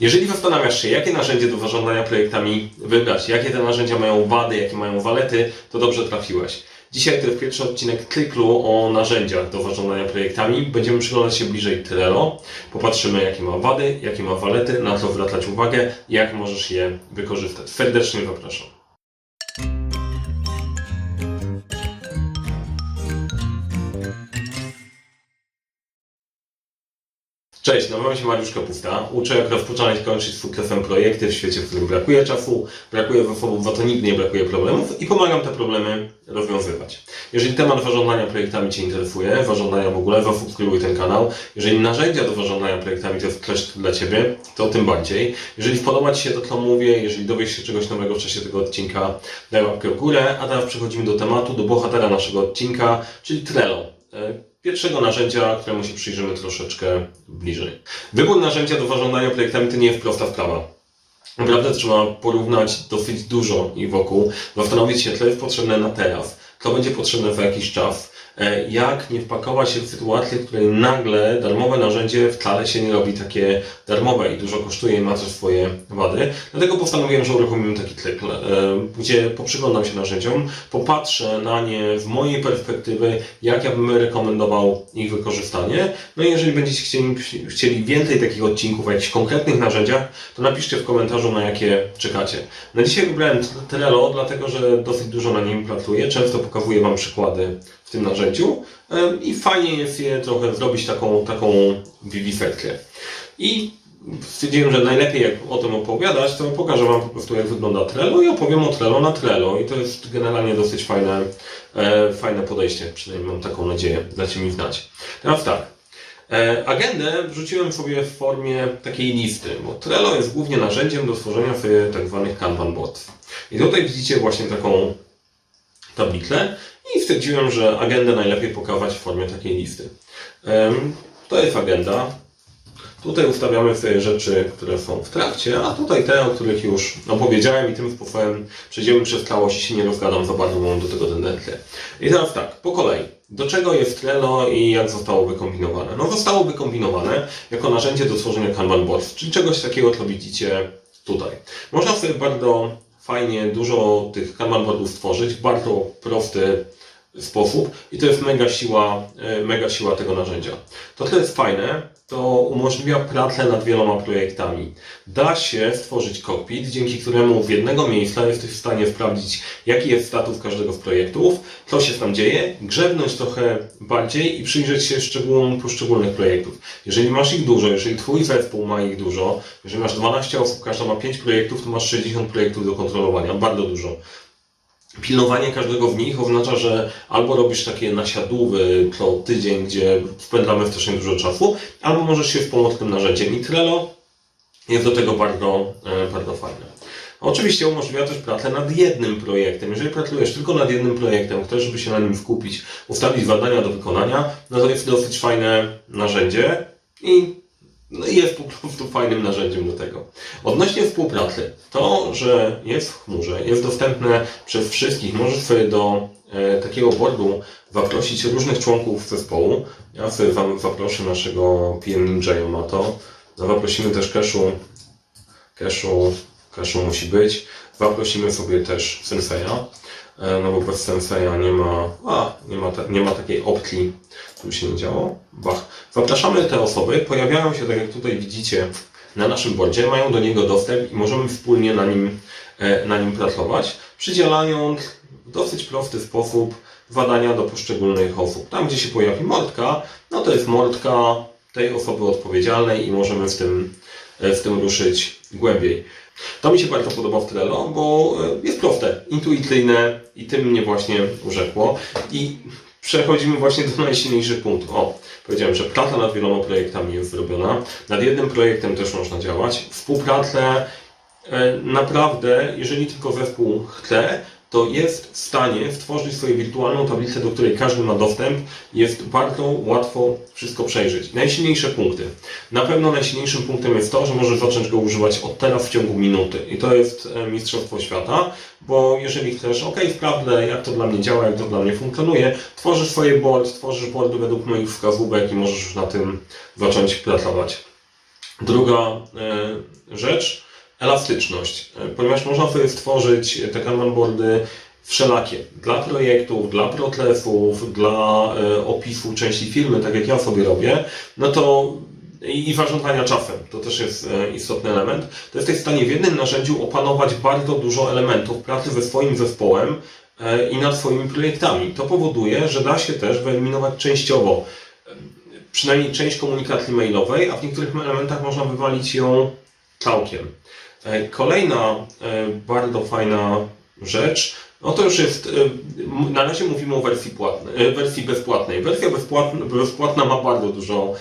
Jeżeli zastanawiasz się, jakie narzędzie do zarządzania projektami wybrać, jakie te narzędzia mają wady, jakie mają walety, to dobrze trafiłeś. Dzisiaj to jest pierwszy odcinek cyklu o narzędziach do zarządzania projektami. Będziemy przyglądać się bliżej Trello. Popatrzymy, jakie ma wady, jakie ma walety, na co zwracać uwagę jak możesz je wykorzystać. Serdecznie zapraszam. Cześć, nazywam się Mariusz Kapusta. Uczę jak rozpoczynać kończyć sukcesem projekty w świecie, w którym brakuje czasu, brakuje zasobów, za to nigdy nie brakuje problemów i pomagam te problemy rozwiązywać. Jeżeli temat zarządzania projektami Cię interesuje, zarządzania w ogóle, zasubskrybuj ten kanał. Jeżeli narzędzia do zarządzania projektami to jest coś dla Ciebie, to tym bardziej. Jeżeli podoba Ci się to, co mówię, jeżeli dowiesz się czegoś nowego w czasie tego odcinka, daj łapkę w górę, a teraz przechodzimy do tematu, do bohatera naszego odcinka, czyli Trello. E, pierwszego narzędzia, któremu się przyjrzymy troszeczkę bliżej. Wybór narzędzia do zarządzania projektami to nie jest prosta sprawa. Naprawdę trzeba porównać dosyć dużo i wokół, zastanowić się, co jest potrzebne na teraz, co będzie potrzebne za jakiś czas, jak nie wpakować się w sytuację, w której nagle darmowe narzędzie wcale się nie robi takie darmowe i dużo kosztuje i ma też swoje wady. Dlatego postanowiłem, że uruchomimy taki cykl, e, gdzie poprzyglądam się narzędziom, popatrzę na nie z mojej perspektywy, jak ja bym rekomendował ich wykorzystanie. No i jeżeli będziecie chcieli, chcieli więcej takich odcinków o jakichś konkretnych narzędziach, to napiszcie w komentarzu, na jakie czekacie. Na dzisiaj wybrałem Trello, dlatego że dosyć dużo na nim pracuję. Często pokazuję Wam przykłady w tym narzędziu e, i fajnie jest je trochę zrobić taką, taką vivisetkę. I stwierdziłem, że najlepiej jak o tym opowiadać, to pokażę Wam po prostu jak wygląda Trello i opowiem o Trello na Trello. I to jest generalnie dosyć fajne, e, fajne podejście, przynajmniej mam taką nadzieję, dacie mi znać. Teraz tak, e, agendę wrzuciłem sobie w formie takiej listy, bo Trello jest głównie narzędziem do tworzenia sobie tak zwanych Kanban boards. I tutaj widzicie właśnie taką tablicę i stwierdziłem, że agendę najlepiej pokazać w formie takiej listy. To jest agenda, Tutaj ustawiamy sobie rzeczy, które są w trakcie, a tutaj te, o których już opowiedziałem i tym sposobem przejdziemy przez całość i się nie rozgadam za bardzo, mam do tego tendencję. I teraz tak, po kolei. Do czego jest Trello i jak zostało wykombinowane? No zostało wykombinowane jako narzędzie do tworzenia Kanban boards, czyli czegoś takiego, co widzicie tutaj. Można sobie bardzo fajnie dużo tych Kanban boardów stworzyć w bardzo prosty sposób i to jest mega siła, e, mega siła tego narzędzia. To, co jest fajne, to umożliwia pracę nad wieloma projektami. Da się stworzyć kokpit, dzięki któremu w jednego miejsca jesteś w stanie sprawdzić, jaki jest status każdego z projektów, co się tam dzieje, grzebnąć trochę bardziej i przyjrzeć się szczegółom poszczególnych projektów. Jeżeli masz ich dużo, jeżeli twój zespół ma ich dużo, jeżeli masz 12 osób, każda ma 5 projektów, to masz 60 projektów do kontrolowania, bardzo dużo. Pilnowanie każdego z nich oznacza, że albo robisz takie nasiadówy co tydzień, gdzie spędzamy strasznie dużo czasu, albo możesz się wspomóc tym narzędziem i Trello jest do tego bardzo, e, bardzo fajne. Oczywiście umożliwia też pracę nad jednym projektem. Jeżeli pracujesz tylko nad jednym projektem, chcesz, żeby się na nim skupić, ustawić zadania do wykonania, no to jest dosyć fajne narzędzie i no i jest po prostu fajnym narzędziem do tego. Odnośnie współpracy, to, że jest w chmurze, jest dostępne przez wszystkich, możesz sobie do e, takiego boardu zaprosić różnych członków zespołu. Ja sobie wam zaproszę naszego PM Ninja Yamato. No, zaprosimy też Keshu. Keshu, Keshu musi być. Zaprosimy sobie też Sensei'a. E, no bo bez Sensei'a nie ma, a, nie ma, nie ma takiej opcji, tu się nie działo. Bach. Zapraszamy te osoby, pojawiają się, tak jak tutaj widzicie, na naszym boardzie, mają do niego dostęp i możemy wspólnie na nim, e, na nim pracować, przydzielając w dosyć prosty sposób zadania do poszczególnych osób. Tam, gdzie się pojawi mordka, no to jest mordka tej osoby odpowiedzialnej i możemy w tym, w tym ruszyć głębiej. To mi się bardzo podoba w Trello, bo e, jest proste, intuicyjne i tym mnie właśnie urzekło. I przechodzimy właśnie do najsilniejszych punktów. O, powiedziałem, że praca nad wieloma projektami jest zrobiona. Nad jednym projektem też można działać. Współpracę e, naprawdę, jeżeli tylko zespół chce, to jest w stanie stworzyć swoją wirtualną tablicę, do której każdy ma dostęp. Jest bardzo łatwo wszystko przejrzeć. Najsilniejsze punkty. Na pewno najsilniejszym punktem jest to, że możesz zacząć go używać od teraz w ciągu minuty. I to jest e, mistrzostwo świata, bo jeżeli chcesz, ok, sprawdzę jak to dla mnie działa, jak to dla mnie funkcjonuje, tworzysz swoje board, tworzysz boardy według moich wskazówek i możesz już na tym zacząć pracować. Druga e, rzecz, elastyczność, E, ponieważ można sobie stworzyć te Kanban boardy wszelakie. Dla projektów, dla protlefów, dla e, opisu części firmy, tak jak ja sobie robię, no to i, zarządzania czasem, to też jest e, istotny element, to jesteś w stanie w jednym narzędziu opanować bardzo dużo elementów pracy ze swoim zespołem e, i nad swoimi projektami. To powoduje, że da się też wyeliminować częściowo e, przynajmniej część komunikacji mailowej, a w niektórych elementach można wywalić ją całkiem. E, Kolejna e, bardzo fajna rzecz, no to już jest, e, na razie mówimy o wersji, płatnej, wersji bezpłatnej. Wersja bezpłatna, bezpłatna ma bardzo dużo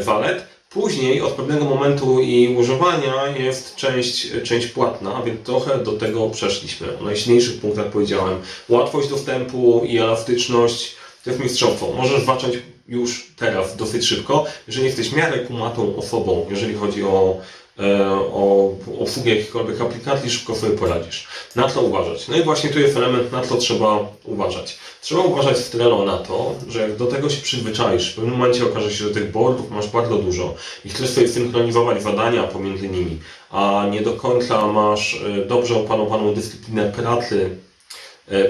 zalet. Później od pewnego momentu i używania jest część, część płatna, więc trochę do tego przeszliśmy. O najsilniejszych punktach powiedziałem. Łatwość dostępu i elastyczność to jest mistrzostwo. Możesz zacząć już teraz dosyć szybko, jeżeli jesteś w miarę kumatą osobą, jeżeli chodzi o, e, o obsługę jakichkolwiek aplikacji, szybko sobie poradzisz. Na co uważać? No i właśnie tu jest element, na co trzeba uważać. Trzeba uważać w Trello na to, że jak do tego się przyzwyczaisz, w pewnym momencie okaże się, że tych boardów masz bardzo dużo i chcesz sobie synchronizować zadania pomiędzy nimi, a nie do końca masz e, dobrze opanowaną dyscyplinę pracy,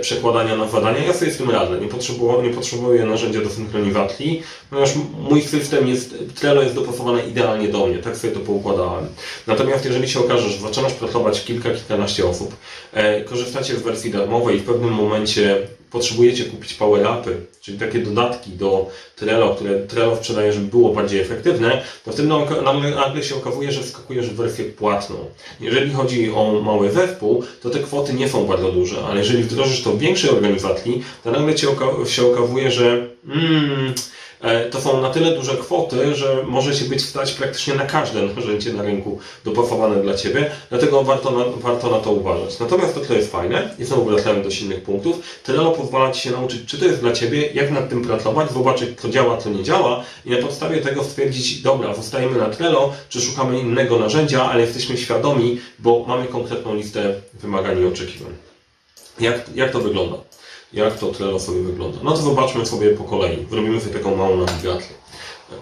przekładania na zadania. Ja sobie z tym radzę. Nie potrzebuję, nie potrzebuję narzędzia do synchronizacji, ponieważ mój system jest, Trello jest dopasowane idealnie do mnie. Tak sobie to poukładałem. Natomiast jeżeli się okaże, że zaczynasz pracować kilka, kilkanaście osób, e, korzystacie z wersji darmowej i w pewnym momencie potrzebujecie kupić power-upy, czyli takie dodatki do Trello, które Trello sprzedaje, żeby było bardziej efektywne, to wtedy nagle- się okazuje, że wskakujesz w wersję płatną. Jeżeli chodzi o mały zespół, to te kwoty nie są bardzo duże, ale jeżeli wdrożysz to w większej organizacji, to nagle się okazuje, że mm, to są na tyle duże kwoty, że możecie być stać praktycznie na każde narzędzie na rynku dopasowane dla Ciebie, dlatego warto na, warto na to uważać. Natomiast to, co jest fajne, i znowu wracamy do silnych punktów, Trello pozwala Ci się nauczyć, czy to jest dla Ciebie, jak nad tym pracować, zobaczyć, co działa, co nie działa i na podstawie tego stwierdzić, dobra, zostajemy na Trello, czy szukamy innego narzędzia, ale jesteśmy świadomi, bo mamy konkretną listę wymagań i oczekiwań. Jak, jak to wygląda? Jak to Trello sobie wygląda? No to zobaczmy sobie po kolei. Zrobimy sobie taką małą nawigację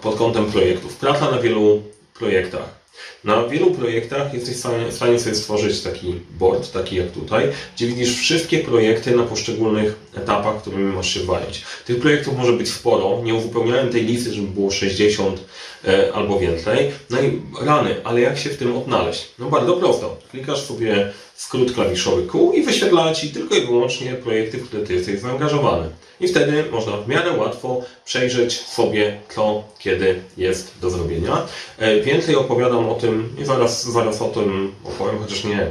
pod kątem projektów. Praca na wielu projektach. Na wielu projektach jesteś w stanie, sobie stworzyć taki board, taki jak tutaj, gdzie widzisz wszystkie projekty na poszczególnych etapach, którymi masz się zająć. Tych projektów może być sporo. Nie uzupełniałem tej listy, żeby było 60 e, albo więcej. No i rany, ale jak się w tym odnaleźć? No bardzo prosto. Klikasz sobie skrót klawiszowy Q i wyświetla Ci tylko i wyłącznie projekty, w które Ty jesteś zaangażowany. I wtedy można w miarę łatwo przejrzeć sobie, co kiedy jest do zrobienia. E, Więcej opowiadam o tym i zaraz, zaraz o tym opowiem, chociaż nie,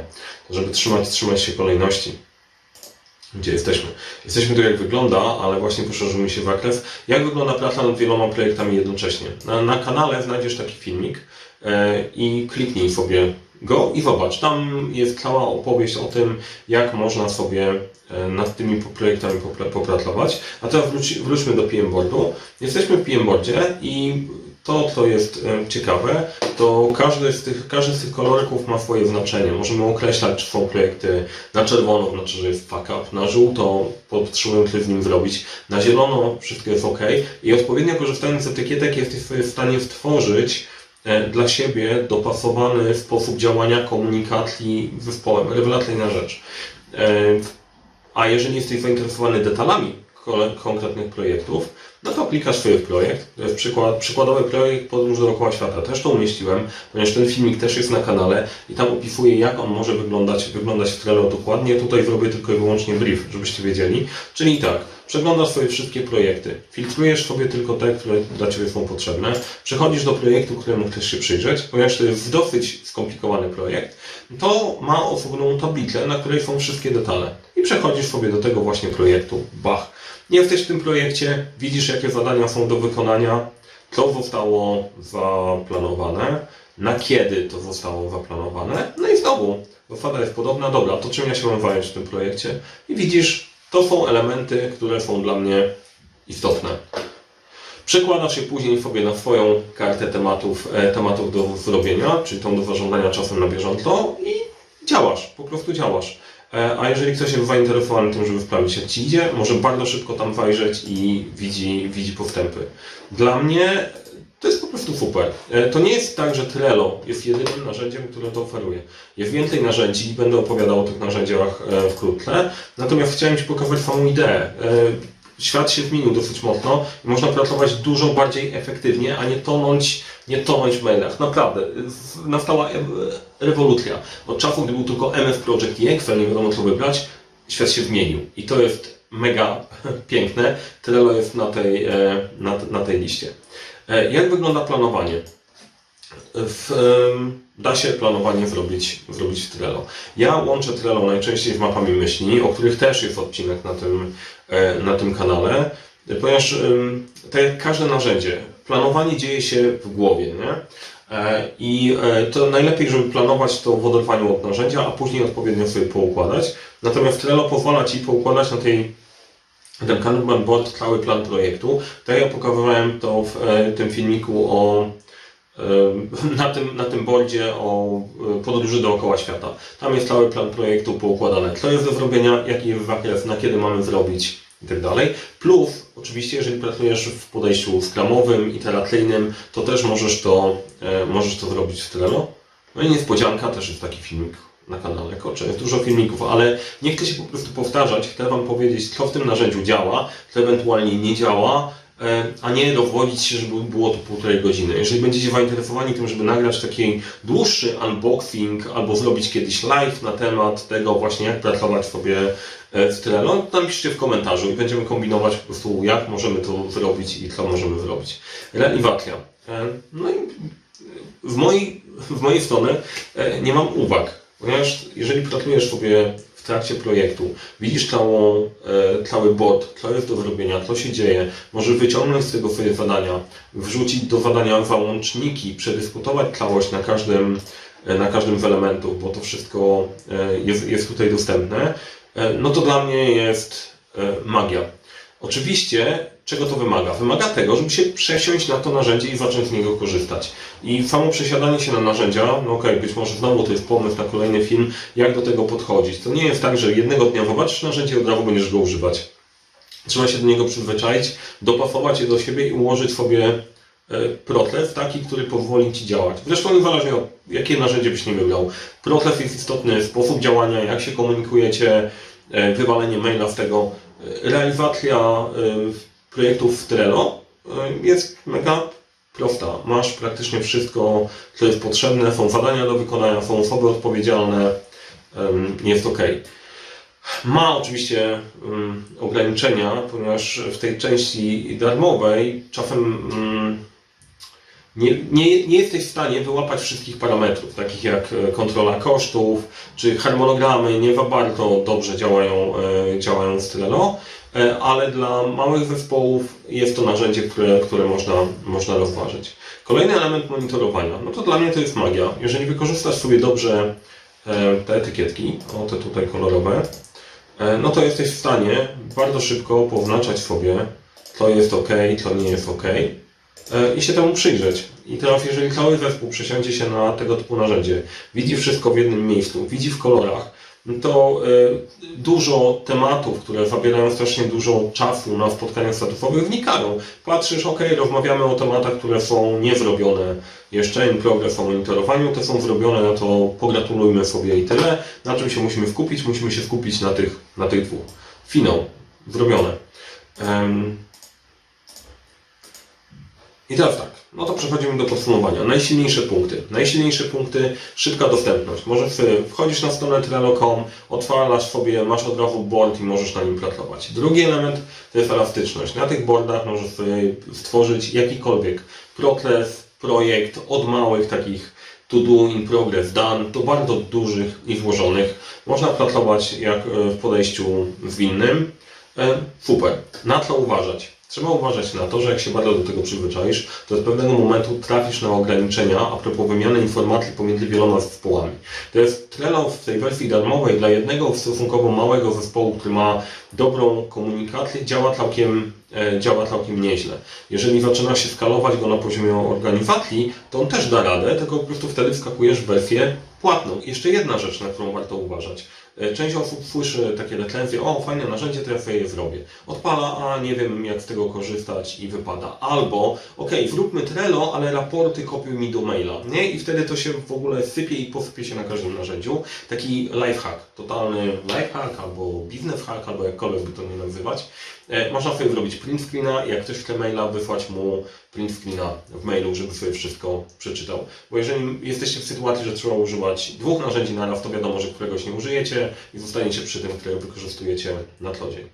żeby trzymać, trzymać się kolejności. Gdzie jesteśmy? Jesteśmy tu jak wygląda, ale właśnie poszerzymy się zakres. Jak wygląda praca nad wieloma projektami jednocześnie? Na, na kanale znajdziesz taki filmik e, i kliknij sobie go i zobacz. Tam jest cała opowieść o tym, jak można sobie e, nad tymi projektami popra- popracować. A teraz wróćmy do PM Boardu. Jesteśmy w PM Boardzie i to, co jest ciekawe, to każdy z, tych, każdy z tych kolorków ma swoje znaczenie. Możemy określać, czy są projekty na czerwono, znaczy, że jest fuck up, na żółto potrzebujemy coś z nim zrobić, na zielono wszystko jest ok i odpowiednio korzystając z etykietek jesteś sobie w stanie stworzyć e, dla siebie dopasowany sposób działania komunikacji z zespołem. Rewelacyjna rzecz. E, A jeżeli jesteś zainteresowany detalami konkretnych projektów, no to klikasz sobie w projekt. Jest przykład, przykładowy projekt Podróż dookoła świata. Też to umieściłem, ponieważ ten filmik też jest na kanale i tam opisuję, jak on może wyglądać, wyglądać w Trello dokładnie. Tutaj zrobię tylko i wyłącznie brief, żebyście wiedzieli. Czyli tak, przeglądasz sobie wszystkie projekty, filtrujesz sobie tylko te, które dla Ciebie są potrzebne, przechodzisz do projektu, któremu chcesz się przyjrzeć, ponieważ to jest dosyć skomplikowany projekt, to ma osobną tablicę, na której są wszystkie detale. I przechodzisz sobie do tego właśnie projektu, bach. Jesteś w tym projekcie, widzisz jakie zadania są do wykonania, co zostało zaplanowane, na kiedy to zostało zaplanowane, no i znowu zasada jest podobna, dobra, to czym ja się mam zająć w tym projekcie? I widzisz, to są elementy, które są dla mnie istotne. Przekładasz je później sobie na swoją kartę tematów, e, tematów do zrobienia, czyli tą do zarządzania czasem na bieżąco i działasz, po prostu działasz. E, A jeżeli ktoś jest zainteresowany tym, żeby sprawdzić jak Ci idzie, może bardzo szybko tam zajrzeć i widzi, widzi postępy. Dla mnie to jest po prostu super. E, to nie jest tak, że Trello jest jedynym narzędziem, które to oferuje. Jest więcej narzędzi i będę opowiadał o tych narzędziach e, wkrótce. Natomiast chciałem Ci pokazać samą ideę. E, świat się zmienił dosyć mocno i można pracować dużo bardziej efektywnie, a nie tonąć, nie tonąć w mailach. Naprawdę, nastała rewolucja. Od czasu, gdy był tylko MS Project i Excel, nie wiadomo co wybrać, świat się zmienił. I to jest mega piękne. Trello jest na tej, na, na tej liście. E, jak wygląda planowanie? W, da się planowanie zrobić, zrobić w Trello. Ja łączę Trello najczęściej z mapami myśli, o których też jest odcinek na tym, e, na tym kanale, ponieważ tak jak każde narzędzie, planowanie dzieje się w głowie. Nie? E, I to najlepiej, żeby planować to w oderwaniu od narzędzia, a później odpowiednio sobie poukładać. Natomiast Trello pozwala Ci poukładać na tej ten Kanban Board, cały plan projektu. Tak ja pokazywałem to w e, tym filmiku o e, na tym, na tym boardzie o e, podróży dookoła świata. Tam jest cały plan projektu poukładany. Co jest do zrobienia, jaki jest zakres, na kiedy mamy zrobić i tak dalej. Plus, oczywiście, jeżeli pracujesz w podejściu skramowym, iteracyjnym, to też możesz to, możesz to zrobić w Trello. No i niespodzianka, też jest taki filmik na kanale Kocze. Jest dużo filmików, ale nie chcę się po prostu powtarzać. Chcę Wam powiedzieć, co w tym narzędziu działa, co ewentualnie nie działa, e, a nie dowodzić się, żeby było to półtorej godziny. Jeżeli będziecie zainteresowani tym, żeby nagrać taki dłuższy unboxing albo zrobić kiedyś live na temat tego właśnie, jak pracować sobie e, w Trello, to napiszcie w komentarzu i będziemy kombinować po prostu, jak możemy to zrobić i co możemy zrobić. Realiwacja. E, no i w mojej, w mojej strony nie mam uwag. Ponieważ jeżeli pracujesz sobie w trakcie projektu, widzisz całą, e, cały bot, co jest do zrobienia, co się dzieje, możesz wyciągnąć z tego swoje zadania, wrzucić do zadania załączniki, przedyskutować całość na każdym, e, na każdym z elementów, bo to wszystko e, jest, jest tutaj dostępne, no to dla mnie jest magia. Oczywiście, czego to wymaga? Wymaga tego, żeby się przesiąść na to narzędzie i zacząć z niego korzystać. I samo przesiadanie się na narzędzia, no okej, okay, być może znowu to jest pomysł na kolejny film, jak do tego podchodzić. To nie jest tak, że jednego dnia zobaczysz narzędzie i od razu będziesz go używać. Trzeba się do niego przyzwyczaić, dopasować je do siebie i ułożyć sobie e, proces taki, który pozwoli Ci działać. Zresztą niezależnie od jakie narzędzie byś nie wybrał. Proces jest istotny, sposób działania, jak się komunikujecie, e, wywalenie maila z tego, realizacja projektów w Trello jest mega prosta. Masz praktycznie wszystko, co jest potrzebne, są zadania do wykonania, są osoby odpowiedzialne, jest ok. Ma oczywiście ograniczenia, ponieważ w tej części darmowej czasem nie, nie, nie jesteś w stanie wyłapać wszystkich parametrów, takich jak e, kontrola kosztów, czy harmonogramy nie bardzo dobrze działają, e, działają z Trello. E, ale dla małych zespołów jest to narzędzie, które, które można, można rozważyć. Kolejny element monitorowania, no to dla mnie to jest magia. Jeżeli wykorzystasz sobie dobrze te etykietki, o te tutaj kolorowe, no to jesteś w stanie bardzo szybko poznaczać sobie, co jest ok, co nie jest ok i się temu przyjrzeć. I teraz, jeżeli cały zespół przesiądzie się na tego typu narzędzie, widzi wszystko w jednym miejscu, widzi w kolorach, to y, dużo tematów, które zabierają strasznie dużo czasu na spotkaniach statusowych, wnikają. Patrzysz, ok, rozmawiamy o tematach, które są niezrobione jeszcze, in progress o monitorowaniu, te są zrobione, no to pogratulujmy sobie i tyle. Na czym się musimy skupić? Musimy się skupić na tych, na tych dwóch. Finał, zrobione. Um, i teraz tak, no to przechodzimy do podsumowania. Najsilniejsze punkty. Najsilniejsze punkty, szybka dostępność. Możesz wchodzisz na stronę Trello.com, otwalasz sobie, masz od razu board i możesz na nim pracować. Drugi element to jest elastyczność. Na tych boardach możesz stworzyć jakikolwiek proces, projekt od małych takich to do, in progress, done, do bardzo dużych i złożonych. Można pracować jak e, w podejściu zwinnym. E, super. Na co uważać? Trzeba uważać na to, że jak się bardzo do tego przyzwyczaisz, to z pewnego momentu trafisz na ograniczenia a propos wymiany informacji pomiędzy wieloma zespołami. To jest Trello w tej wersji darmowej dla jednego stosunkowo małego zespołu, który ma dobrą komunikację, działa całkiem, e, działa całkiem nieźle. Jeżeli zaczyna się skalować go na poziomie organizacji, to on też da radę, tylko po prostu wtedy wskakujesz w wersję płatną. Jeszcze jedna rzecz, na którą warto uważać. E, Część osób słyszy takie recenzje, o fajne narzędzie, to ja sobie je zrobię. Odpala, a nie wiem jak z tego korzystać i wypada. Albo, okej, zróbmy Trello, ale raporty kopiuj mi do maila, nie? I wtedy to się w ogóle sypie i posypie się na każdym narzędziu. Taki lifehack, totalny lifehack, albo business hack, albo jakkolwiek by to nie nazywać. E, Można sobie zrobić print screena, jak ktoś chce maila, wysłać mu print screena w mailu, żeby sobie wszystko przeczytał. Bo jeżeli jesteście w sytuacji, że trzeba używać dwóch narzędzi na raz, to wiadomo, że któregoś nie użyjecie i zostaniecie przy tym, które wykorzystujecie na co dzień.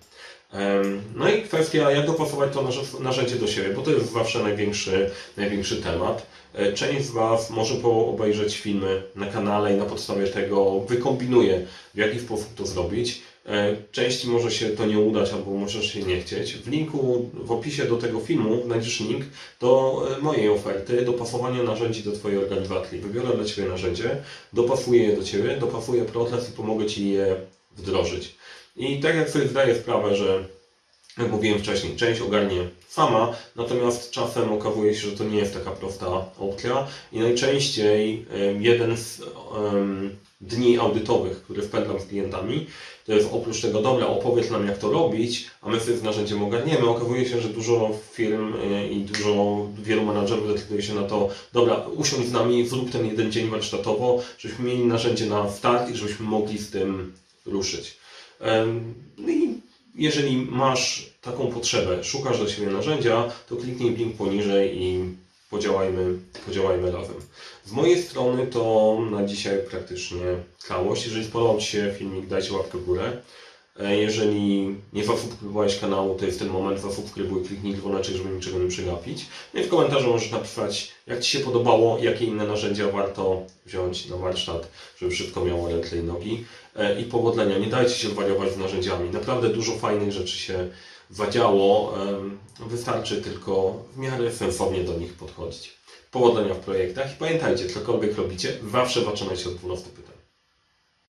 No i kwestia, jak dopasować to narzędzie do siebie, bo to jest zawsze największy, największy temat. E, Część z Was może obejrzeć filmy na kanale i na podstawie tego wykombinuje, w jaki sposób to zrobić. E, Części może się to nie udać albo może się nie chcieć. W linku, w opisie do tego filmu znajdziesz link do e, mojej oferty, dopasowania narzędzi do Twojej organizacji. Wybiorę dla Ciebie narzędzie, dopasuję je do Ciebie, dopasuję proces i pomogę Ci je wdrożyć. I tak jak sobie zdaję sprawę, że jak mówiłem wcześniej, część ogarnie sama, natomiast czasem okazuje się, że to nie jest taka prosta opcja i najczęściej jeden z em, dni audytowych, który wpędzam z klientami, to jest oprócz tego, dobra, opowiedz nam jak to robić, a my sobie z narzędziem ogarniemy. Okazuje się, że dużo firm e, i dużo, wielu menadżerów decyduje się na to, dobra, usiądź z nami, zrób ten jeden dzień warsztatowo, żebyśmy mieli narzędzie na start i żebyśmy mogli z tym ruszyć. No i jeżeli masz taką potrzebę, szukasz dla siebie narzędzia, to kliknij link poniżej i podziałajmy, podziałajmy razem. Z mojej strony to na dzisiaj praktycznie całość. Jeżeli spodobał Ci się filmik, dajcie łapkę w górę. E, Jeżeli nie zasubskrybowałeś kanału, to jest ten moment, zasubskrybuj, kliknij dzwoneczek, żeby niczego nie przegapić. No i w komentarzu możesz napisać, jak Ci się podobało, jakie inne narzędzia warto wziąć na warsztat, żeby wszystko miało ręce i nogi. E, I powodzenia, nie dajcie się zwariować z narzędziami. Naprawdę dużo fajnych rzeczy się zadziało. Wystarczy tylko w miarę sensownie do nich podchodzić. Powodzenia w projektach i pamiętajcie, cokolwiek robicie, zawsze zaczynajcie od 12 pytań.